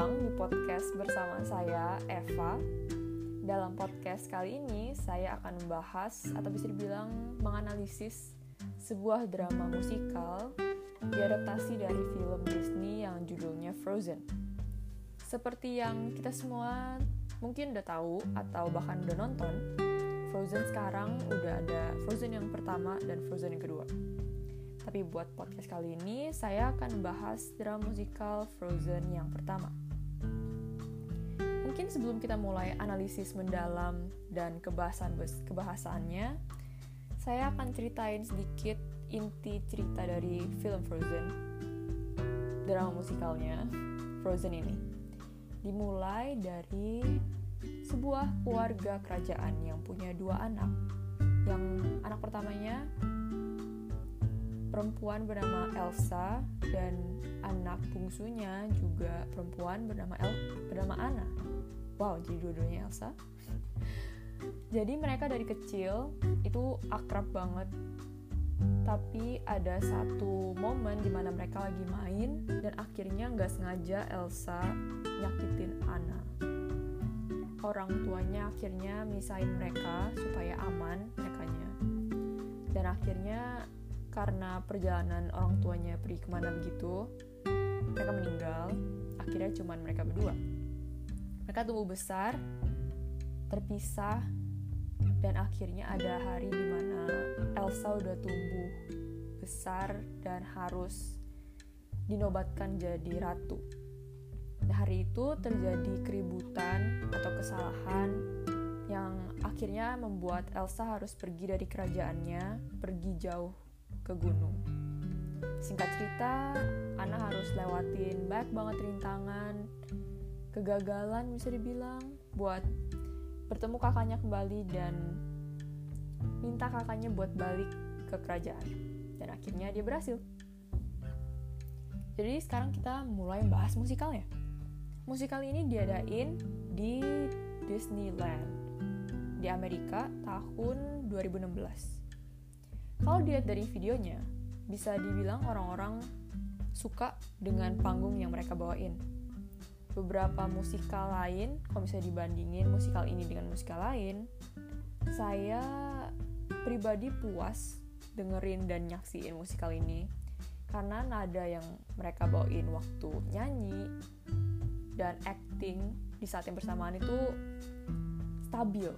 datang di podcast bersama saya, Eva. Dalam podcast kali ini, saya akan membahas atau bisa dibilang menganalisis sebuah drama musikal diadaptasi dari film Disney yang judulnya Frozen. Seperti yang kita semua mungkin udah tahu atau bahkan udah nonton, Frozen sekarang udah ada Frozen yang pertama dan Frozen yang kedua. Tapi buat podcast kali ini, saya akan bahas drama musikal Frozen yang pertama. Mungkin sebelum kita mulai analisis mendalam dan kebahasan kebahasannya, saya akan ceritain sedikit inti cerita dari film Frozen, drama musikalnya Frozen ini. Dimulai dari sebuah keluarga kerajaan yang punya dua anak. Yang anak pertamanya perempuan bernama Elsa dan anak bungsunya juga perempuan bernama El bernama Anna. Wow, jadi dua-duanya Elsa. Jadi mereka dari kecil itu akrab banget. Tapi ada satu momen di mana mereka lagi main dan akhirnya nggak sengaja Elsa nyakitin Anna. Orang tuanya akhirnya misahin mereka supaya aman merekanya. Dan akhirnya karena perjalanan orang tuanya pergi ke mana begitu mereka meninggal akhirnya cuman mereka berdua mereka tumbuh besar terpisah dan akhirnya ada hari di mana Elsa udah tumbuh besar dan harus dinobatkan jadi ratu. Nah, hari itu terjadi keributan atau kesalahan yang akhirnya membuat Elsa harus pergi dari kerajaannya, pergi jauh ke gunung. Singkat cerita, Ana harus lewatin banyak banget rintangan, kegagalan bisa dibilang buat bertemu kakaknya kembali dan minta kakaknya buat balik ke kerajaan. Dan akhirnya dia berhasil. Jadi sekarang kita mulai bahas musikalnya. Musikal ini diadain di Disneyland di Amerika tahun 2016 kalau dilihat dari videonya, bisa dibilang orang-orang suka dengan panggung yang mereka bawain. Beberapa musikal lain, kalau bisa dibandingin musikal ini dengan musikal lain, saya pribadi puas dengerin dan nyaksiin musikal ini karena nada yang mereka bawain waktu nyanyi dan acting di saat yang bersamaan itu stabil.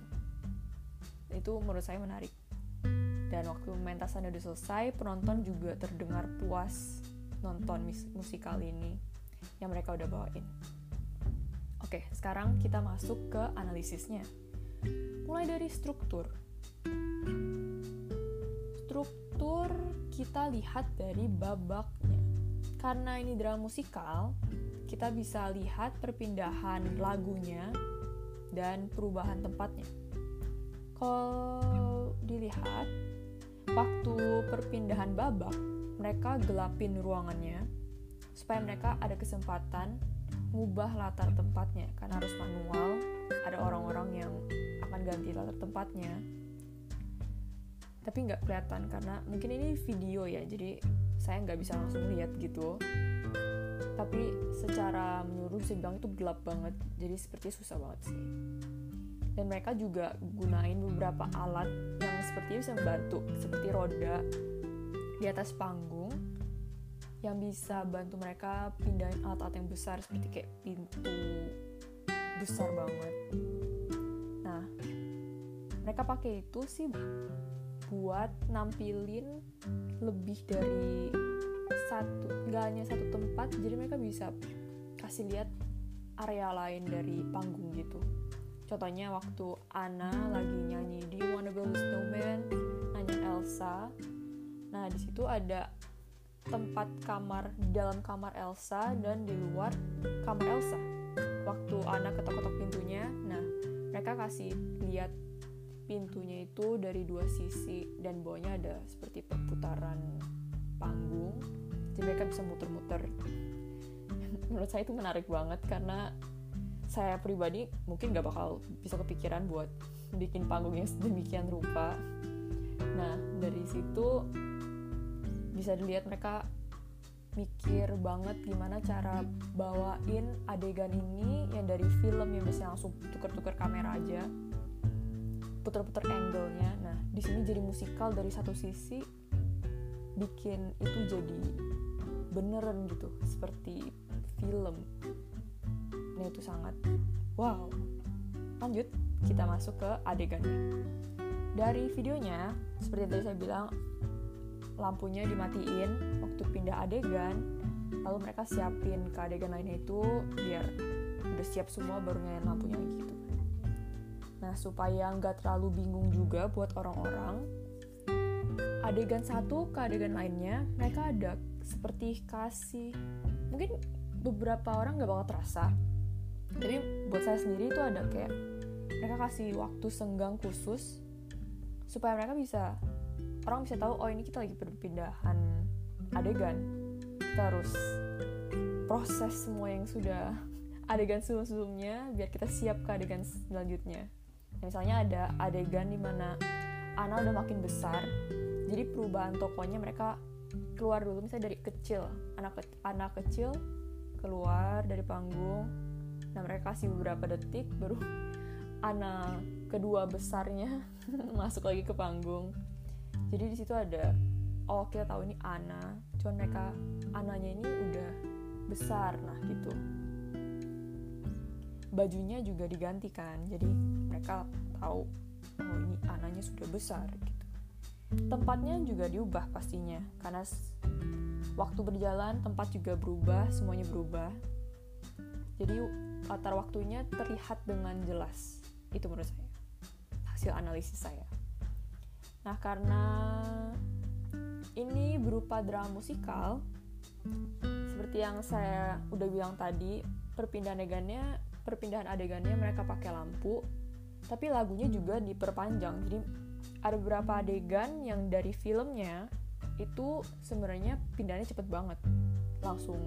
Itu menurut saya menarik dan waktu mentasannya udah selesai penonton juga terdengar puas nonton musikal ini yang mereka udah bawain. Oke sekarang kita masuk ke analisisnya. Mulai dari struktur. Struktur kita lihat dari babaknya. Karena ini drama musikal kita bisa lihat perpindahan lagunya dan perubahan tempatnya. Kalau dilihat waktu perpindahan babak, mereka gelapin ruangannya supaya mereka ada kesempatan mengubah latar tempatnya. Karena harus manual ada orang-orang yang akan ganti latar tempatnya. Tapi nggak kelihatan karena mungkin ini video ya jadi saya nggak bisa langsung lihat gitu. Tapi secara menurut bisa bilang itu gelap banget jadi seperti susah banget sih dan mereka juga gunain beberapa alat yang sepertinya bisa membantu seperti roda di atas panggung yang bisa bantu mereka pindahin alat-alat yang besar seperti kayak pintu besar banget. Nah mereka pakai itu sih buat nampilin lebih dari satu nggak hanya satu tempat jadi mereka bisa kasih lihat area lain dari panggung gitu Contohnya waktu Anna lagi nyanyi Do You Wanna Build a Snowman? Nanya Elsa. Nah, di situ ada tempat kamar di dalam kamar Elsa dan di luar kamar Elsa. Waktu Anna ketok-ketok pintunya, nah mereka kasih lihat pintunya itu dari dua sisi dan bawahnya ada seperti perputaran panggung jadi mereka bisa muter-muter menurut saya itu menarik banget karena saya pribadi mungkin gak bakal bisa kepikiran buat bikin panggung yang sedemikian rupa. Nah dari situ bisa dilihat mereka mikir banget gimana cara bawain adegan ini yang dari film yang biasanya langsung tuker-tuker kamera aja puter-puter angle-nya. Nah di sini jadi musikal dari satu sisi bikin itu jadi beneran gitu seperti film itu sangat wow. Lanjut kita masuk ke adegannya. Dari videonya seperti yang tadi saya bilang lampunya dimatiin waktu pindah adegan lalu mereka siapin ke adegan lainnya itu biar udah siap semua baru nyalain lampunya gitu. Nah supaya nggak terlalu bingung juga buat orang-orang adegan satu ke adegan lainnya mereka ada seperti kasih mungkin beberapa orang nggak bakal terasa tapi buat saya sendiri itu ada kayak mereka kasih waktu senggang khusus supaya mereka bisa orang bisa tahu oh ini kita lagi perpindahan adegan. Kita harus proses semua yang sudah adegan sebelum-sebelumnya biar kita siap ke adegan selanjutnya. Misalnya ada adegan di mana Ana udah makin besar jadi perubahan tokonya mereka keluar dulu misalnya dari kecil. Anak ke anak kecil keluar dari panggung nah mereka kasih beberapa detik baru anak kedua besarnya masuk lagi ke panggung. Jadi di situ ada oh kita tahu ini Ana. Cuman mereka Ananya ini udah besar nah gitu. Bajunya juga digantikan jadi mereka tahu oh ini Ananya sudah besar gitu. Tempatnya juga diubah pastinya karena waktu berjalan tempat juga berubah semuanya berubah. Jadi latar waktunya terlihat dengan jelas. Itu menurut saya. Hasil analisis saya. Nah karena ini berupa drama musikal seperti yang saya udah bilang tadi perpindahan adegannya perpindahan adegannya mereka pakai lampu tapi lagunya juga diperpanjang. Jadi ada beberapa adegan yang dari filmnya itu sebenarnya pindahnya cepet banget. Langsung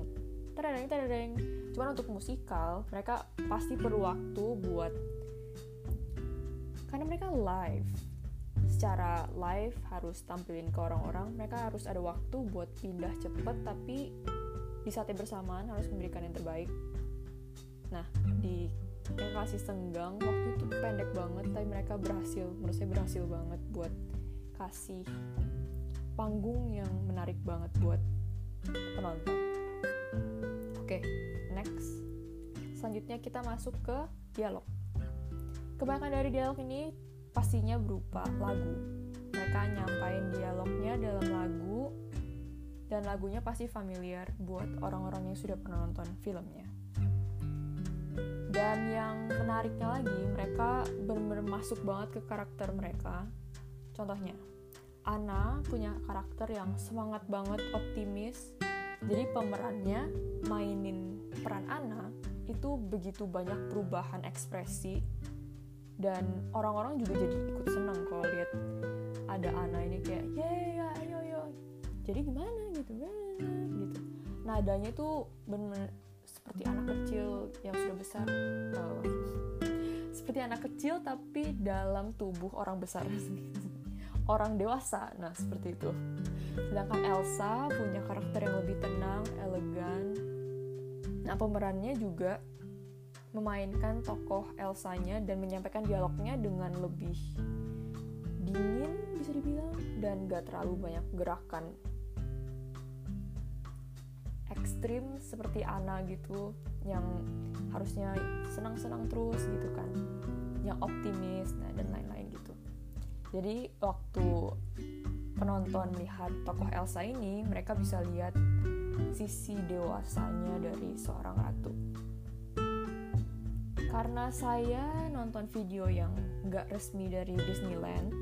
tereng tereng cuman untuk musikal. Mereka pasti perlu waktu buat karena mereka live. Secara live harus tampilin ke orang-orang. Mereka harus ada waktu buat pindah cepet tapi di saat yang bersamaan harus memberikan yang terbaik. Nah di yang kasih senggang waktu itu pendek banget tapi mereka berhasil. Menurut saya berhasil banget buat kasih panggung yang menarik banget buat penonton oke okay, next. Selanjutnya kita masuk ke dialog. Kebanyakan dari dialog ini pastinya berupa lagu. Mereka nyampain dialognya dalam lagu dan lagunya pasti familiar buat orang-orang yang sudah pernah nonton filmnya. Dan yang menariknya lagi mereka benar-benar masuk banget ke karakter mereka. Contohnya Ana punya karakter yang semangat banget optimis jadi pemerannya mainin peran Ana itu begitu banyak perubahan ekspresi dan orang-orang juga jadi ikut senang kalau lihat ada Ana ini kayak ya ayo ayo. Jadi gimana gitu gitu. Nadanya tuh bener seperti anak kecil yang sudah besar. Seperti anak kecil tapi dalam tubuh orang besar orang dewasa. Nah seperti itu. Sedangkan Elsa punya karakter yang lebih tenang elegan. Nah pemerannya juga memainkan tokoh Elsanya dan menyampaikan dialognya dengan lebih dingin bisa dibilang dan gak terlalu banyak gerakan ekstrim seperti Ana gitu yang harusnya senang-senang terus gitu kan. Yang optimis nah dan lain-lain jadi waktu penonton melihat tokoh Elsa ini mereka bisa lihat sisi dewasanya dari seorang ratu. Karena saya nonton video yang nggak resmi dari Disneyland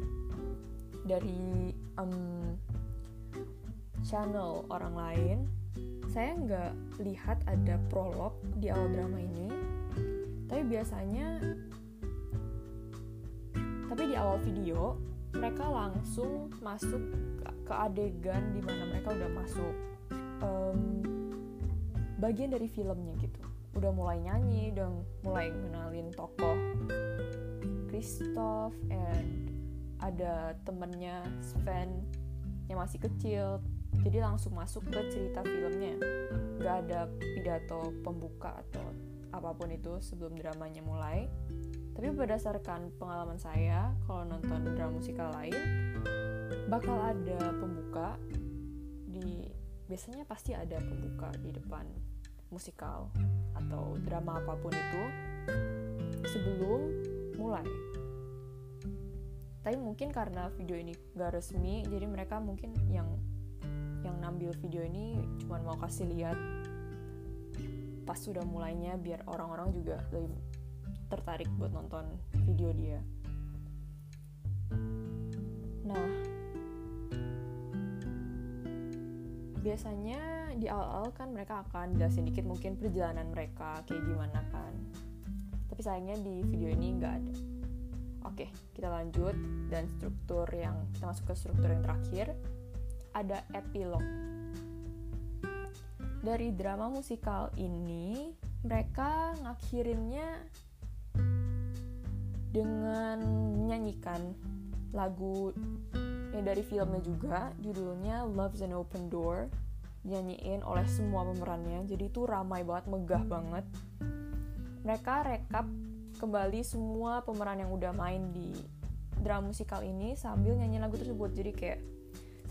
dari um, channel orang lain saya nggak lihat ada prolog di awal drama ini. Tapi biasanya tapi di awal video mereka langsung masuk ke, adegan di mana mereka udah masuk um, bagian dari filmnya gitu. Udah mulai nyanyi udah mulai kenalin tokoh Christoph and ada temennya Sven yang masih kecil. Jadi langsung masuk ke cerita filmnya. Nggak ada pidato pembuka atau apa pun itu sebelum dramanya mulai tapi berdasarkan pengalaman saya kalau nonton drama musikal lain bakal ada pembuka di biasanya pasti ada pembuka di depan musikal atau drama apa pun itu sebelum mulai. Tapi mungkin karena video ini gak resmi jadi mereka mungkin yang yang nambil video ini cuma mau kasih lihat pas sudah mulainya biar orang-orang juga lebih tertarik buat nonton video dia. Nah biasanya di awal-awal kan mereka akan jelasin dikit mungkin perjalanan mereka kayak gimana kan. Tapi sayangnya di video ini nggak ada. Oke, kita lanjut. Dan struktur yang kita masuk ke struktur yang terakhir. Ada epilog. Dari drama musikal ini mereka ngakhirinnya dengan menyanyikan lagu yang dari filmnya juga judulnya Love's an Open Door nyanyiin oleh semua pemerannya. Jadi itu ramai banget megah banget. Mereka rekap kembali semua pemeran yang udah main di drama musikal ini sambil nyanyi lagu tersebut. Jadi kayak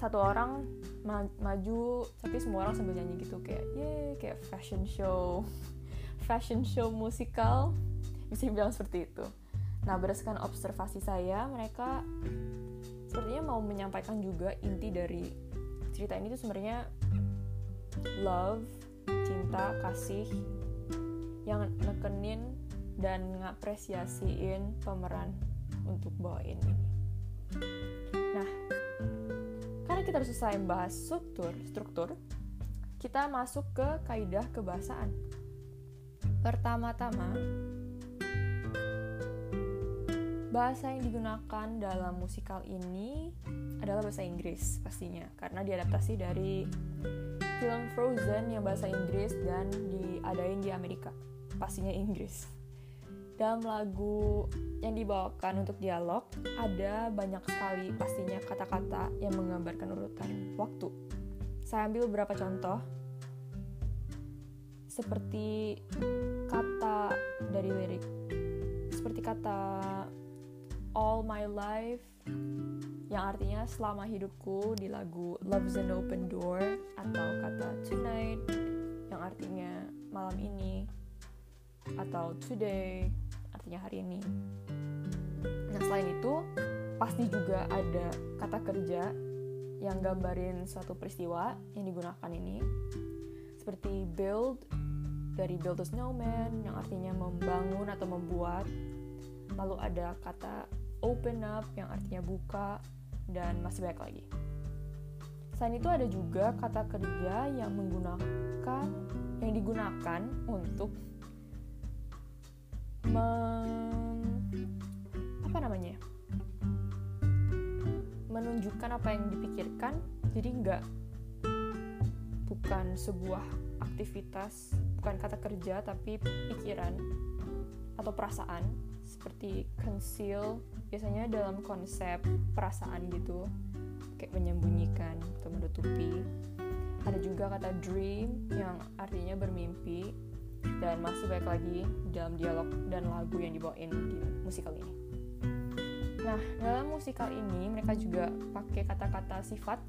satu orang ma maju tapi semua orang sambil nyanyi gitu. Kayak ye kayak fashion show. Fashion show musikal. Bisa dibilang seperti itu nah berdasarkan observasi saya mereka sepertinya mau menyampaikan juga inti dari cerita ini tuh sebenarnya love cinta kasih yang nekenin dan ngapresiasiin pemeran untuk bawain ini. Nah, karena kita harus selesai bahas struktur, struktur, kita masuk ke kaidah kebahasaan. Pertama-tama, bahasa yang digunakan dalam musikal ini adalah bahasa Inggris pastinya karena diadaptasi dari film Frozen yang bahasa Inggris dan diadain di Amerika. Pastinya Inggris. Dalam lagu yang dibawakan untuk dialog ada banyak sekali pastinya kata-kata yang menggambarkan urutan waktu. Saya ambil beberapa contoh. Seperti kata dari lirik. Seperti kata all my life yang artinya selama hidupku di lagu Love's an Open Door atau kata tonight yang artinya malam ini atau today artinya hari ini. Nah, selain itu, pasti juga ada kata kerja yang gambarin suatu peristiwa yang digunakan ini. Seperti build dari build a snowman yang artinya membangun atau membuat. Lalu ada kata open up yang artinya buka dan masih banyak lagi. Selain itu ada juga kata kerja yang menggunakan yang digunakan untuk apa namanya menunjukkan apa yang dipikirkan jadi nggak bukan sebuah aktivitas bukan kata kerja tapi pikiran atau perasaan seperti conceal biasanya dalam konsep perasaan gitu kayak menyembunyikan atau menutupi ada juga kata dream yang artinya bermimpi dan masih banyak lagi dalam dialog dan lagu yang dibawain di musikal ini. Nah, dalam musikal ini mereka juga pakai kata-kata sifat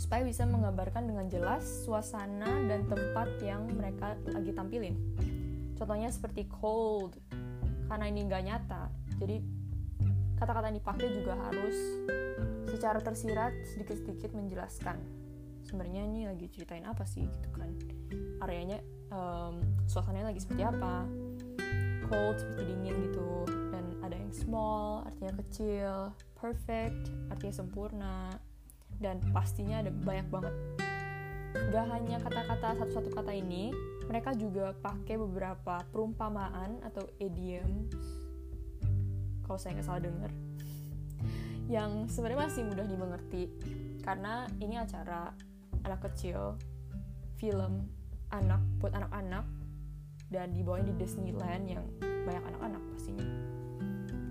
supaya bisa menggambarkan dengan jelas suasana dan tempat yang mereka lagi tampilin. Contohnya seperti cold, karena ini nggak nyata, jadi kata-kata yang dipakai juga harus secara tersirat sedikit-sedikit menjelaskan. Sebenarnya ini lagi ceritain apa sih gitu kan. Areanya um, suasananya lagi seperti apa. Cold seperti dingin gitu. Dan ada yang small artinya kecil. Perfect artinya sempurna. Dan pastinya ada banyak banget. Gak hanya kata-kata satu-satu kata ini mereka juga pakai beberapa perumpamaan atau idioms kalau saya nggak salah dengar yang sebenarnya masih mudah dimengerti karena ini acara anak kecil film anak buat anak-anak dan dibawain di Disneyland yang banyak anak-anak pastinya.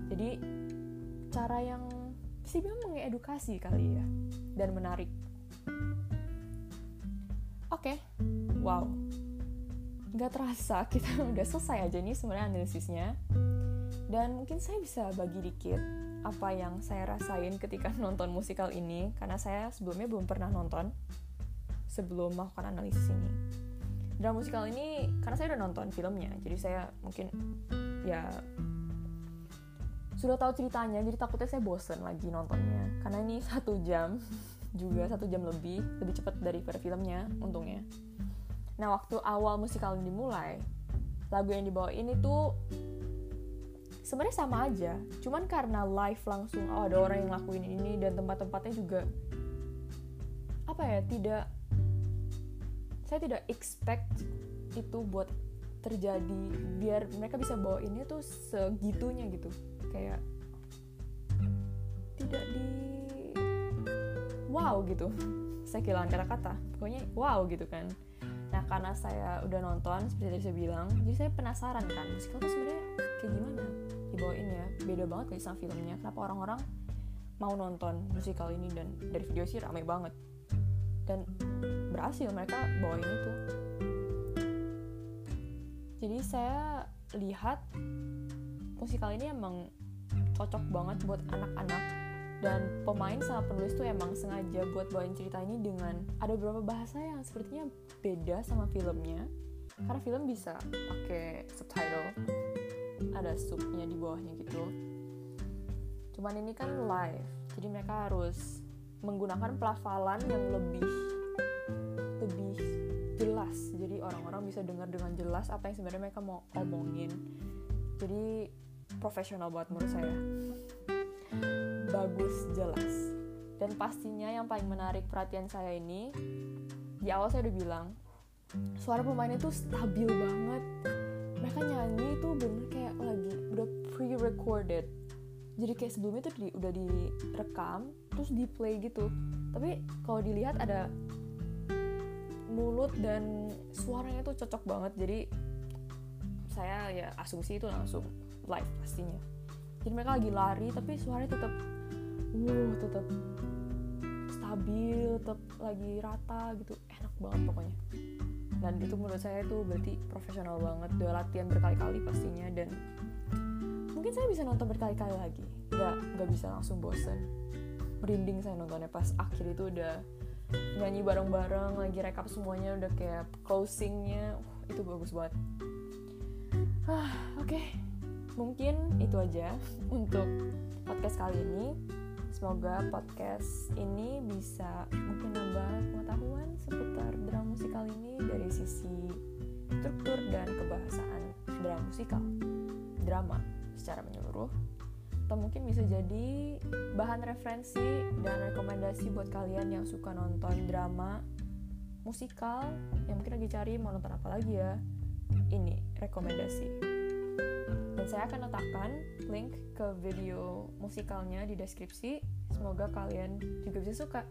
Jadi cara yang sih memang mengedukasi kali ya dan menarik. Oke okay. wow. Nggak terasa kita udah selesai aja nih sebenarnya analisisnya dan mungkin saya bisa bagi dikit apa yang saya rasain ketika nonton musikal ini. Karena saya sebelumnya belum pernah nonton sebelum melakukan analisis ini. Drama musikal ini karena saya udah nonton filmnya jadi saya mungkin ya sudah tahu ceritanya jadi takutnya saya bosen lagi nontonnya. Karena ini satu jam juga satu jam lebih lebih cepat daripada filmnya untungnya. Nah waktu awal musikal ini dimulai lagu yang dibawa ini tuh sebenarnya sama aja. Cuman karena live langsung oh ada orang yang lakuin ini dan tempat-tempatnya juga apa ya tidak saya tidak expect itu buat terjadi biar mereka bisa bawa ini tuh segitunya gitu. Kayak tidak di wow gitu. Saya kehilangan kata-kata. Pokoknya wow gitu kan. Nah karena saya udah nonton seperti tadi saya bilang jadi saya penasaran kan musikal tuh sebenarnya kayak gimana dibawain ya. Beda banget kayak sama filmnya? Kenapa orang-orang mau nonton musikal ini dan dari video sih ramai banget. Dan berhasil mereka bawain itu. Jadi saya lihat musikal ini emang cocok banget buat anak-anak. Dan pemain sama penulis tuh emang sengaja buat bawain cerita ini dengan ada beberapa bahasa yang sepertinya beda sama filmnya. Karena film bisa pakai subtitle ada subnya di bawahnya gitu. Cuman ini kan live jadi mereka harus menggunakan pelafalan yang lebih lebih jelas. Jadi orang-orang bisa dengar dengan jelas apa yang sebenarnya mereka mau omongin. Jadi profesional buat menurut saya. Bagus jelas. Dan pastinya yang paling menarik perhatian saya ini di awal saya udah bilang suara pemainnya tuh stabil banget mereka nyanyi itu bener kayak lagi udah pre-recorded. Jadi kayak sebelumnya tuh di, udah direkam terus di play gitu. Tapi kalau dilihat ada mulut dan suaranya tuh cocok banget. Jadi saya ya asumsi itu langsung live pastinya. Jadi mereka lagi lari tapi suaranya tetap wow tetap stabil tetap lagi rata gitu. Enak banget pokoknya dan itu menurut saya itu berarti profesional banget. Udah latihan berkali-kali pastinya dan mungkin saya bisa nonton berkali-kali lagi. Nggak nggak bisa langsung bosen. Merinding saya nontonnya pas akhir itu udah nyanyi bareng-bareng lagi rekap semuanya udah kayak closingnya. Uh, itu bagus banget. Ah oke. Okay. mungkin itu aja untuk podcast kali ini semoga podcast ini bisa mungkin nambah pengetahuan seputar drama musikal ini dari sisi struktur dan kebahasaan drama musikal drama secara menyeluruh. Atau mungkin bisa jadi bahan referensi dan rekomendasi buat kalian yang suka nonton drama musikal yang mungkin lagi cari mau nonton apa lagi ya. Ini rekomendasi dan saya akan letakkan link ke video musikalnya di deskripsi. Semoga kalian juga bisa suka.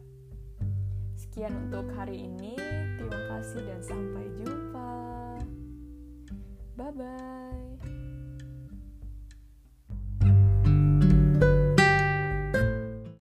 Sekian untuk hari ini. Terima kasih dan sampai jumpa. Bye bye